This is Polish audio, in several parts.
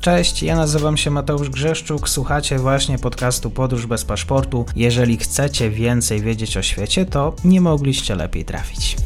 Cześć, ja nazywam się Mateusz Grzeszczuk, słuchacie właśnie podcastu Podróż bez paszportu. Jeżeli chcecie więcej wiedzieć o świecie, to nie mogliście lepiej trafić.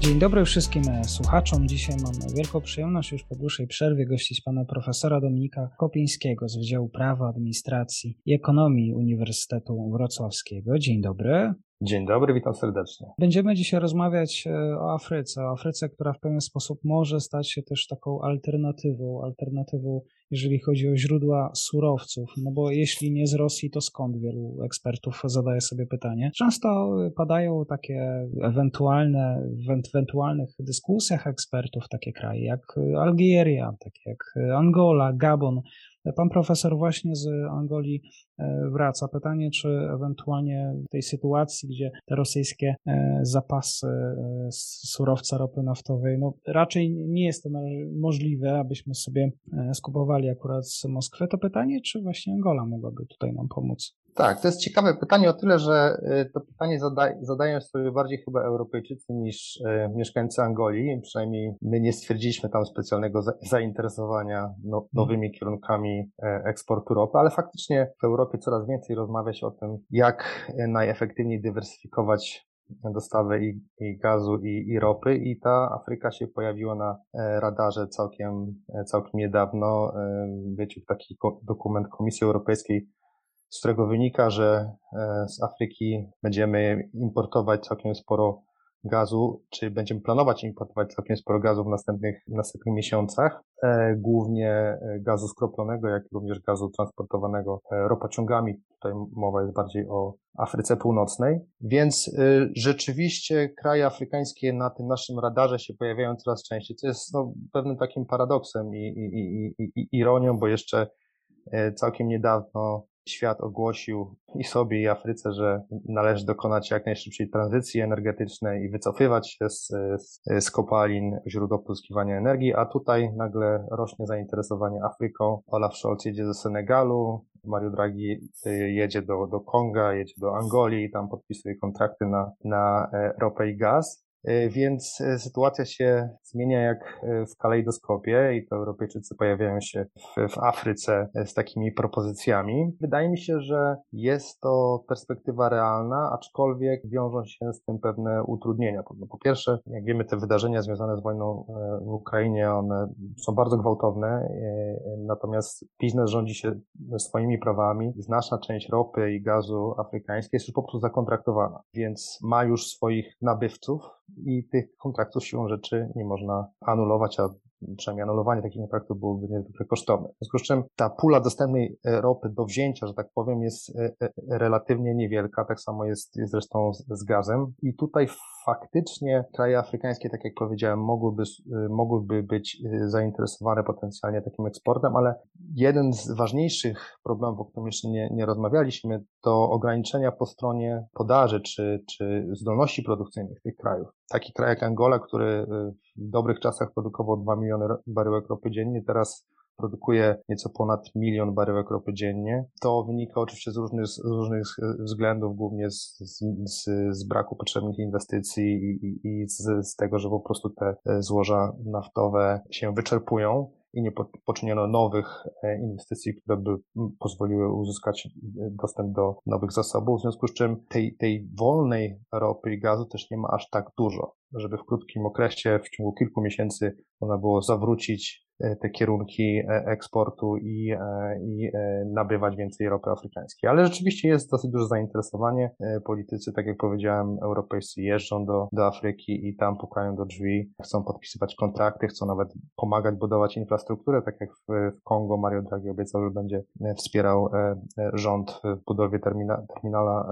Dzień dobry wszystkim słuchaczom. Dzisiaj mam wielką przyjemność już po dłuższej przerwie gościć pana profesora Dominika Kopińskiego z Wydziału Prawa, Administracji i Ekonomii Uniwersytetu Wrocławskiego. Dzień dobry. Dzień dobry, witam serdecznie. Będziemy dzisiaj rozmawiać e, o Afryce, o Afryce, która w pewien sposób może stać się też taką alternatywą, alternatywą, jeżeli chodzi o źródła surowców, no bo jeśli nie z Rosji, to skąd wielu ekspertów zadaje sobie pytanie. Często padają takie ewentualne, w ewentualnych dyskusjach ekspertów takie kraje jak Algieria, takie jak Angola, Gabon, Pan profesor właśnie z Angolii e, wraca. Pytanie, czy ewentualnie w tej sytuacji, gdzie te rosyjskie e, zapasy e, surowca ropy naftowej, no raczej nie jest to możliwe, abyśmy sobie skupowali akurat z Moskwy, to pytanie, czy właśnie Angola mogłaby tutaj nam pomóc? Tak, to jest ciekawe pytanie o tyle, że y, to pytanie zada, zadają sobie bardziej chyba Europejczycy niż y, mieszkańcy Angolii. Przynajmniej my nie stwierdziliśmy tam specjalnego za, zainteresowania no, nowymi kierunkami e, eksportu ropy, ale faktycznie w Europie coraz więcej rozmawia się o tym, jak najefektywniej dywersyfikować dostawy i, i gazu i, i, ropy i ta Afryka się pojawiła na e, radarze całkiem, e, całkiem niedawno. Wyciekł taki dokument Komisji Europejskiej z którego wynika, że e, z Afryki będziemy importować całkiem sporo gazu, czy będziemy planować importować całkiem sporo gazu w następnych, w następnych miesiącach, e, głównie e, gazu skroplonego, jak również gazu transportowanego ropociągami. Tutaj mowa jest bardziej o Afryce Północnej. Więc rzeczywiście kraje afrykańskie na tym naszym radarze się pojawiają coraz częściej, co jest no, pewnym takim paradoksem i, i, i, i ironią, bo jeszcze całkiem niedawno świat ogłosił i sobie, i Afryce, że należy dokonać jak najszybciej tranzycji energetycznej i wycofywać się z, z, z kopalin źródeł pozyskiwania energii, a tutaj nagle rośnie zainteresowanie Afryką. Olaf Scholz jedzie do Senegalu, Mario Draghi y, jedzie do, do Konga, jedzie do Angolii i tam podpisuje kontrakty na, na e, ropę i gaz. E, więc e, sytuacja się zmienia jak e, w kalejdoskopie i to Europejczycy pojawiają się w, w, Afryce z takimi propozycjami. Wydaje mi się, że jest to perspektywa realna, aczkolwiek wiążą się z tym pewne utrudnienia. Po, po pierwsze, jak wiemy, te wydarzenia związane z wojną w Ukrainie, one są bardzo gwałtowne, natomiast biznes rządzi się swoimi prawami. Znaczna część ropy i gazu afrykańskiej jest już po prostu zakontraktowana, więc ma już swoich nabywców, i tych kontraktów siłą rzeczy nie można anulować, a przynajmniej anulowanie takich kontraktów byłoby niezwykle kosztowne. W związku z czym ta pula dostępnej ropy do wzięcia, że tak powiem, jest e, e, relatywnie niewielka, tak samo jest, zresztą z gazem i tutaj faktycznie kraje afrykańskie, tak jak powiedziałem, mogłyby, mogłyby być zainteresowane potencjalnie takim eksportem, ale jeden z ważniejszych problemów, o którym jeszcze nie, nie rozmawialiśmy, to ograniczenia po stronie podaży czy, czy zdolności produkcyjnych tych krajów. Taki kraj jak Angola, który w dobrych czasach produkował 2 miliony baryłek ropy dziennie, teraz produkuje nieco ponad milion baryłek ropy dziennie. To wynika oczywiście z różnych, z różnych względów, głównie z, z, z braku potrzebnych inwestycji i, i, i z, z tego, że po prostu te złoża naftowe się wyczerpują i nie poczyniono nowych e, inwestycji, które by pozwoliły uzyskać e, dostęp do nowych zasobów, w związku z czym tej, tej wolnej ropy i gazu też nie ma aż tak dużo, żeby w krótkim okresie, w ciągu kilku miesięcy można było zawrócić E, te kierunki e, eksportu i, e, i nabywać więcej ropy afrykańskiej. Ale rzeczywiście jest dosyć duże zainteresowanie. Politycy, tak jak powiedziałem, europejscy jeżdżą do, do Afryki i tam pukają do drzwi, chcą podpisywać kontrakty, chcą nawet pomagać budować infrastrukturę, tak jak w, w Kongo Mario Draghi obiecał, że będzie wspierał rząd w budowie termina, terminala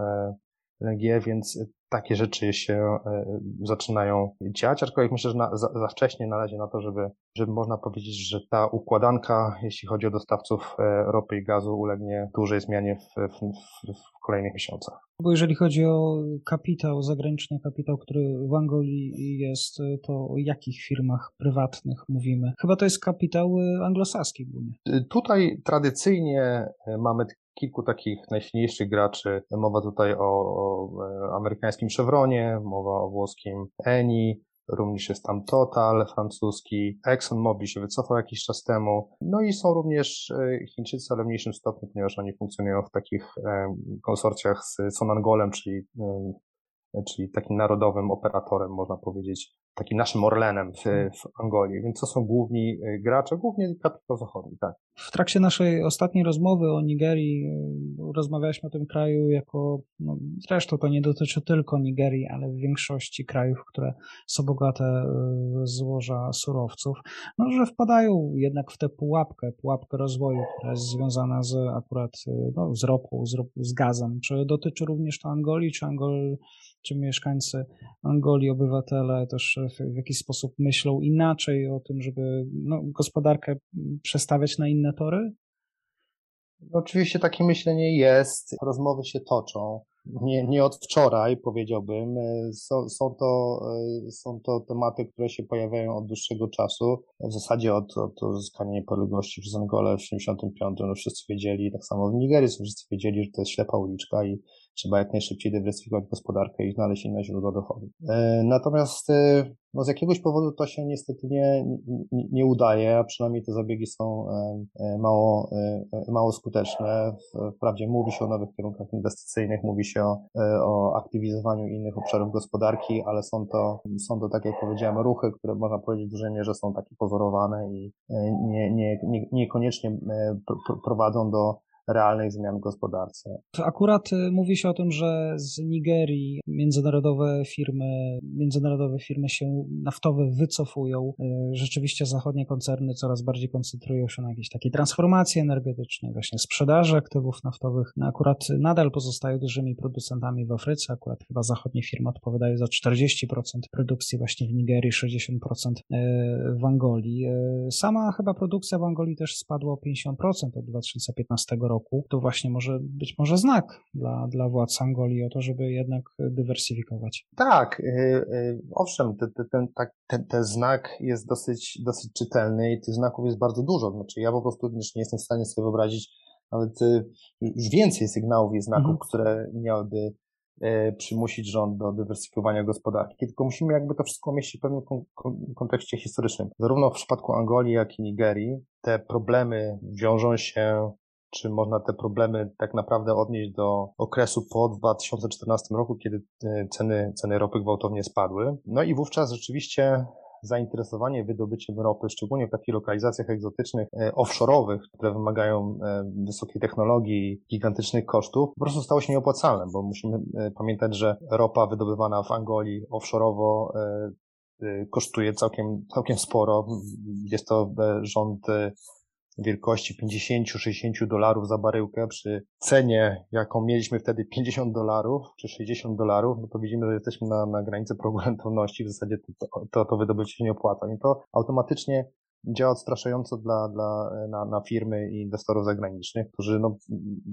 LNG, więc takie rzeczy się e, zaczynają dziać, aczkolwiek myślę, że na, za, za, wcześnie należy na to, żeby, żeby można powiedzieć, że ta układanka, jeśli chodzi o dostawców e, ropy i gazu, ulegnie dużej zmianie w, w, w kolejnych miesiącach. Bo jeżeli chodzi o kapitał, zagraniczny kapitał, który w Angolii jest, to o jakich firmach prywatnych mówimy? Chyba to jest kapitał anglosaski głównie. Tutaj tradycyjnie mamy kilku takich najsilniejszych graczy. Mowa tutaj o, o amerykańskim Chevronie, mowa o włoskim Eni, również jest tam Total francuski, ExxonMobil się wycofał jakiś czas temu, no i są również Chińczycy, ale w mniejszym stopniu, ponieważ oni funkcjonują w takich konsorcjach z Sonangolem, czyli czyli takim narodowym operatorem, można powiedzieć, takim naszym Orlenem w, hmm. w Angolii. Więc to są główni y, gracze, głównie kapitał zachodni, tak. W trakcie naszej ostatniej rozmowy o Nigerii y, rozmawialiśmy o tym kraju jako, no, zresztą to nie dotyczy tylko Nigerii, ale w większości krajów, które są bogate y, złoża surowców, no, że wpadają jednak w tę pułapkę, pułapkę rozwoju, która jest związana z akurat no, z ropą, z, z gazem. Czy dotyczy również to Angolii, czy Angol czy mieszkańcy Angolii, obywatele też w, jakiś sposób myślą inaczej o tym, żeby no, gospodarkę przestawiać na inne tory? No, oczywiście takie myślenie jest, rozmowy się toczą. Nie, nie od wczoraj, powiedziałbym. Są, są, to, są to tematy, które się pojawiają od dłuższego czasu. W zasadzie od, od uzyskania niepodległości przez Angolę w 1975. No wszyscy wiedzieli, tak samo w Nigerii wszyscy wiedzieli, że to jest ślepa uliczka i trzeba jak najszybciej dywersyfikować gospodarkę i znaleźć inne źródła dochodu. E, natomiast e, no z jakiegoś powodu to się niestety nie, nie, nie udaje, a przynajmniej te zabiegi są e, mało, mało skuteczne. Wprawdzie mówi się o nowych kierunkach inwestycyjnych, mówi się o, o aktywizowaniu innych obszarów gospodarki, ale są to, są to, tak jak powiedziałem, ruchy, które można powiedzieć w dużej mierze są takie pozorowane i nie, nie, nie, niekoniecznie prowadzą do realnych zmian w gospodarce. Akurat y, mówi się o tym, że z Nigerii międzynarodowe firmy, międzynarodowe firmy się naftowe wycofują. Y, rzeczywiście zachodnie koncerny coraz bardziej koncentrują się na jakiejś takiej transformacji energetycznej, właśnie sprzedaży aktywów naftowych. No akurat nadal pozostają dużymi producentami w Afryce. Akurat chyba zachodnie firmy odpowiadają za 40% produkcji właśnie w Nigerii, 60% y, w Angolii. Sama chyba produkcja w Angolii też spadła o 50% od 2015 roku roku, to właśnie może być może znak dla, dla władz Angolii o to, żeby jednak dywersyfikować. Tak, y, y, owszem, ten, ten, ten, ten znak jest dosyć, dosyć czytelny i tych znaków jest bardzo dużo. Znaczy ja po prostu nie jestem w stanie sobie wyobrazić nawet y, już więcej sygnałów i znaków, mhm. które miałyby przymusić rząd do dywersyfikowania gospodarki, tylko musimy jakby to wszystko umieścić w pewnym kontekście historycznym. Zarówno w przypadku Angolii, jak i Nigerii te problemy wiążą się czy można te problemy tak naprawdę odnieść do okresu po 2014 roku, kiedy e, ceny, ceny ropy gwałtownie spadły. No i wówczas rzeczywiście zainteresowanie wydobyciem ropy, szczególnie w takich lokalizacjach egzotycznych, e, offshore'owych, które wymagają e, wysokiej technologii, gigantycznych kosztów, po prostu stało się nieopłacalne, bo musimy pamiętać, że ropa wydobywana w Angolii offshore'owo kosztuje całkiem, całkiem sporo. Jest to rząd wielkości 50-60 dolarów za baryłkę przy cenie, jaką mieliśmy wtedy 50 dolarów czy 60 dolarów, no to widzimy, że jesteśmy na, na granicy progu rentowności, w zasadzie to, to, to wydobycie się nie opłaca. I to automatycznie działa odstraszająco dla, dla, na, na firmy i inwestorów zagranicznych, którzy no,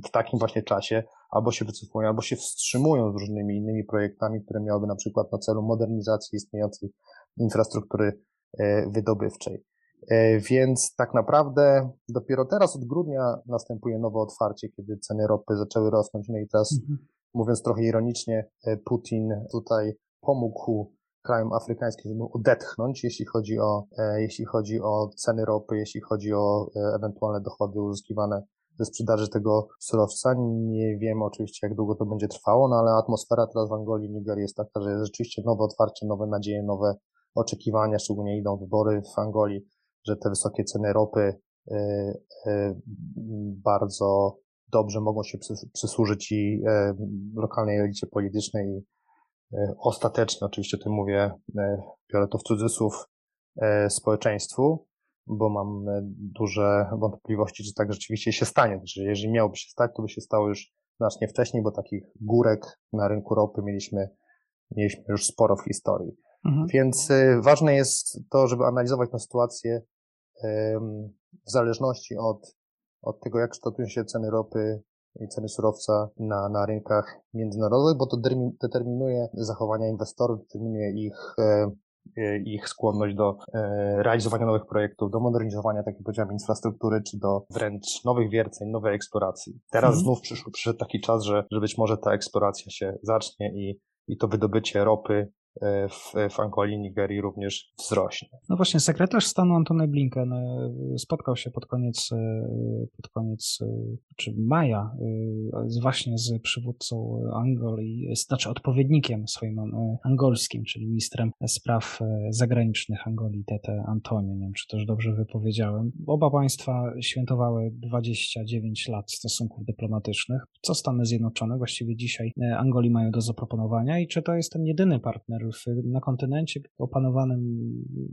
w takim właśnie czasie albo się wycofują, albo się wstrzymują z różnymi innymi projektami, które miałyby na przykład na celu modernizacji istniejącej infrastruktury e, wydobywczej. E, więc tak naprawdę dopiero teraz od grudnia następuje nowe otwarcie, kiedy ceny ropy zaczęły rosnąć. No i teraz, mhm. mówiąc trochę ironicznie, e, Putin tutaj pomógł krajom afrykańskim, żeby odetchnąć, jeśli chodzi o, e, jeśli chodzi o ceny ropy, jeśli chodzi o ewentualne dochody uzyskiwane ze sprzedaży tego surowca. Nie wiemy oczywiście, jak długo to będzie trwało, no ale atmosfera teraz w Angolii, w Nigerii jest taka, że jest rzeczywiście nowe otwarcie, nowe nadzieje, nowe oczekiwania, szczególnie idą wybory w Angolii że te wysokie ceny ropy y, y, bardzo dobrze mogą się przysłużyć i y, lokalnej elicie politycznej ostatecznie, oczywiście tu mówię, biorę to w cudzysłów, społeczeństwu, bo mam duże wątpliwości, czy tak rzeczywiście się stanie. Znaczy, jeżeli miałoby się stać, to by się stało już znacznie wcześniej, bo takich górek na rynku ropy mieliśmy, mieliśmy już sporo w historii. Mhm. Więc ważne jest to, żeby analizować tę sytuację w zależności od, od tego, jak kształtują się ceny ropy i ceny surowca na, na rynkach międzynarodowych, bo to determinuje zachowania inwestorów, determinuje ich, e, e, ich skłonność do e, realizowania nowych projektów, do modernizowania, tak jak powiedziałem, infrastruktury, czy do wręcz nowych wierceń, nowej eksploracji. Teraz mhm. znów przyszł, przyszedł taki czas, że, że być może ta eksploracja się zacznie i, i to wydobycie ropy w, w Angolii, Nigerii również wzrośnie. No właśnie, sekretarz stanu Antony Blinken spotkał się pod koniec, pod koniec czy maja właśnie z przywódcą Angolii, znaczy odpowiednikiem swoim angolskim, czyli ministrem spraw zagranicznych Angolii, Tete Antonio, nie wiem czy też dobrze wypowiedziałem. Oba państwa świętowały 29 lat stosunków dyplomatycznych. Co Stany Zjednoczone właściwie dzisiaj Angolii mają do zaproponowania i czy to jest ten jedyny partner na kontynencie opanowanym,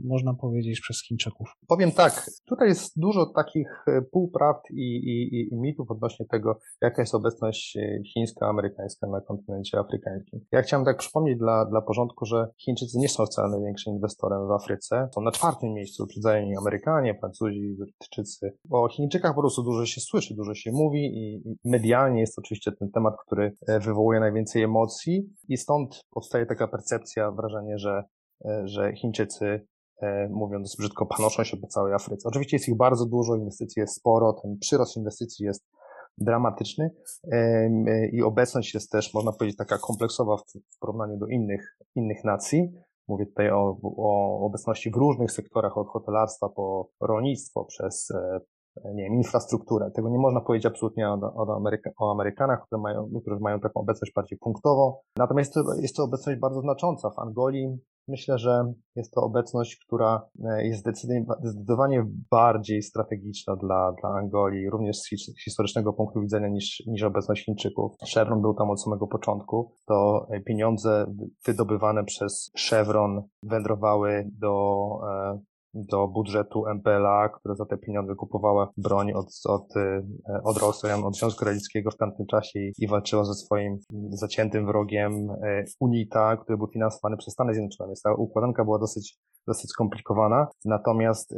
można powiedzieć, przez Chińczyków? Powiem tak, tutaj jest dużo takich e, półprawd i, i, i mitów odnośnie tego, jaka jest obecność e, chińska, amerykańska na kontynencie afrykańskim. Ja chciałem tak przypomnieć dla, dla porządku, że Chińczycy nie są wcale największym inwestorem w Afryce. Są na czwartym miejscu, uprzedzają Amerykanie, Francuzi, Brytyjczycy. O Chińczykach po prostu dużo się słyszy, dużo się mówi i medialnie jest oczywiście ten temat, który e, wywołuje najwięcej emocji i stąd powstaje taka percepcja, wrażenie, że, że Chińczycy E, mówiąc brzydko, panoszą się po całej Afryce. Oczywiście jest ich bardzo dużo, inwestycji jest sporo, ten przyrost inwestycji jest dramatyczny e, i obecność jest też, można powiedzieć, taka kompleksowa w porównaniu do innych, innych nacji. Mówię tutaj o, o obecności w różnych sektorach, od hotelarstwa po rolnictwo, przez e, nie wiem, infrastrukturę. Tego nie można powiedzieć absolutnie o, o, Ameryka, o Amerykanach, które mają, którzy mają taką obecność bardziej punktową. Natomiast to, jest to obecność bardzo znacząca. W Angolii Myślę, że jest to obecność, która e, jest zdecydowanie bardziej strategiczna dla, dla Angolii, również z historycznego punktu widzenia niż, niż obecność Chińczyków. Chevron był tam od samego początku. To e, pieniądze wydobywane przez Chevron wędrowały do e, do budżetu MPLA, które za te pieniądze kupowała broń od, od, e, od Rosjan, od Związku Radzieckiego w tamtym czasie i, walczyła ze swoim zaciętym wrogiem e, UNITA, który był finansowany przez Stany Zjednoczone. Więc ta układanka była dosyć dosyć skomplikowana. Natomiast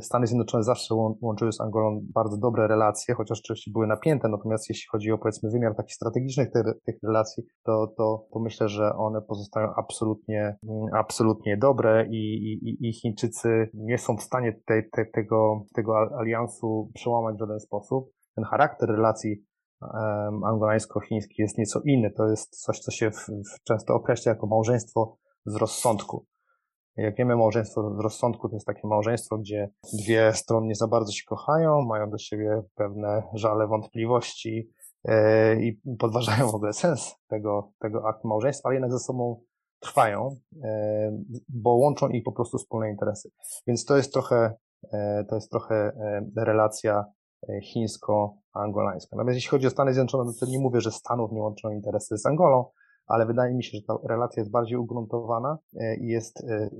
Stany Zjednoczone zawsze łączyły z Angolą bardzo dobre relacje, chociaż oczywiście były napięte. Natomiast jeśli chodzi o powiedzmy wymiar takich strategicznych tych, relacji, to, to, to myślę, że one pozostają absolutnie, mm, absolutnie dobre i, i, i Chińczycy nie są w stanie te, te, tego, tego aliansu przełamać w żaden sposób. Ten charakter relacji angolańsko-chiński jest nieco inny. To jest coś, co się w, w często określa jako małżeństwo z rozsądku. Jak wiemy, małżeństwo z rozsądku to jest takie małżeństwo, gdzie dwie strony nie za bardzo się kochają, mają do siebie pewne żale, wątpliwości yy, i podważają w ogóle sens tego, tego aktu małżeństwa, ale jednak ze sobą trwają, yy, bo łączą ich po prostu wspólne interesy. Więc to jest trochę, yy, to jest trochę relacja chińsko-angolańska. Natomiast jeśli chodzi o Stany Zjednoczone, to nie mówię, że Stanów nie łączą interesy z Angolą, ale wydaje mi się, że ta relacja jest bardziej ugruntowana e, i jest e,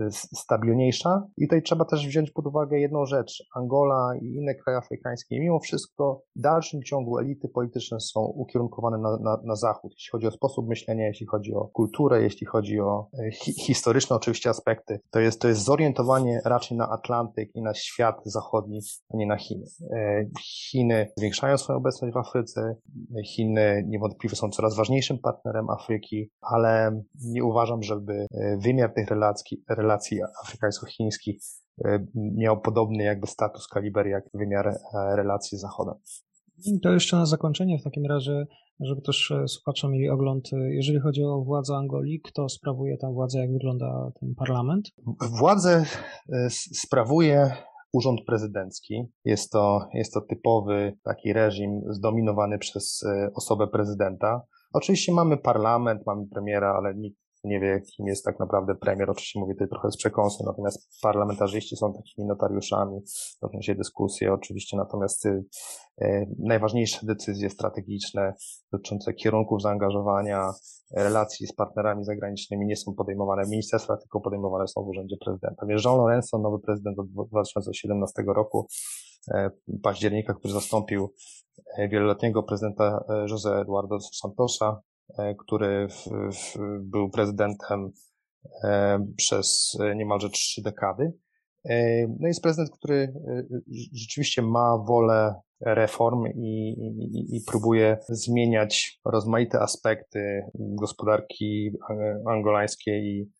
e, stabilniejsza. I tutaj trzeba też wziąć pod uwagę jedną rzecz. Angola i inne kraje afrykańskie, mimo wszystko w dalszym ciągu elity polityczne są ukierunkowane na, na, na zachód, jeśli chodzi o sposób myślenia, jeśli chodzi o kulturę, jeśli chodzi o hi, historyczne oczywiście aspekty. To jest, to jest zorientowanie raczej na Atlantyk i na świat zachodni, a nie na Chiny. Chiny zwiększają swoją obecność w Afryce. Chiny niewątpliwie są coraz ważniejszym partnerem Afryki, ale nie uważam, żeby e, wymiar tych relacji, relacji afrykańsko-chińskich e, miał podobny jakby status kaliber jak wymiar e, relacji z Zachodem. To jeszcze na zakończenie w takim razie, żeby też słuchacze mieli ogląd, jeżeli chodzi o władzę Angolii, kto sprawuje tam władzę, jak wygląda ten parlament? Władzę sprawuje urząd prezydencki. Jest to, jest to typowy taki reżim zdominowany przez osobę prezydenta. Oczywiście mamy parlament, mamy premiera, ale nikt nie wie, kim jest tak naprawdę premier. Oczywiście mówię tutaj trochę z przekąsem, natomiast parlamentarzyści są takimi notariuszami, toczą się dyskusje oczywiście, natomiast y, y, najważniejsze decyzje strategiczne dotyczące kierunków zaangażowania, relacji z partnerami zagranicznymi nie są podejmowane w ministerstwach, tylko podejmowane są w urzędzie prezydenta. Więc Jean Lorenzo, nowy prezydent od 2017 roku, października, który zastąpił e, wieloletniego prezydenta e, José Eduardo Santosa, który w, w, był prezydentem przez niemalże trzy dekady. No jest prezydent, który rzeczywiście ma wolę reform i, i, i, próbuje zmieniać rozmaite aspekty gospodarki angolańskiej i E,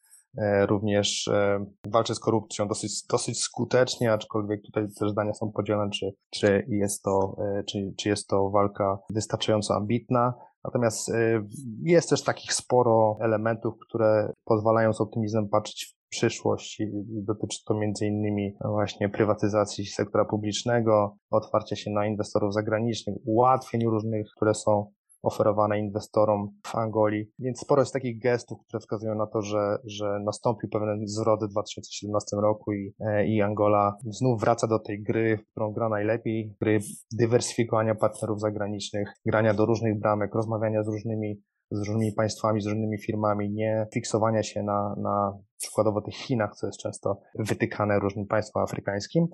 również e, walczy z korupcją dosyć, dosyć skutecznie, aczkolwiek tutaj też zdania są podzielone, czy, czy, jest to, e, czy, czy jest to walka wystarczająco ambitna, Natomiast jest też takich sporo elementów, które pozwalają z optymizmem patrzeć w przyszłość. Dotyczy to między innymi właśnie prywatyzacji sektora publicznego, otwarcia się na inwestorów zagranicznych, ułatwień różnych, które są oferowane inwestorom w Angolii. Więc sporo jest takich gestów, które wskazują na to, że, że nastąpił pewien zwrot w 2017 roku i, e, i Angola znów wraca do tej gry, w którą gra najlepiej, gry dywersyfikowania partnerów zagranicznych, grania do różnych bramek, rozmawiania z różnymi z różnymi państwami, z różnymi firmami, nie fiksowania się na, na przykładowo tych Chinach, co jest często wytykane różnym państwom afrykańskim.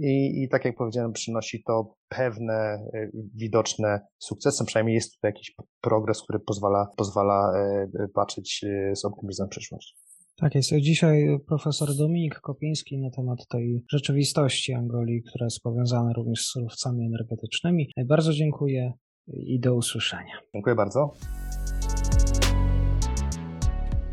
I, I tak jak powiedziałem, przynosi to pewne e, widoczne sukcesy, przynajmniej jest tutaj jakiś progres, który pozwala, pozwala e, patrzeć e, z optymizmem w przyszłość. Tak jest. Dzisiaj profesor Dominik Kopiński na temat tej rzeczywistości Angolii, która jest powiązana również z surowcami energetycznymi. Bardzo dziękuję i do usłyszenia. Dziękuję bardzo.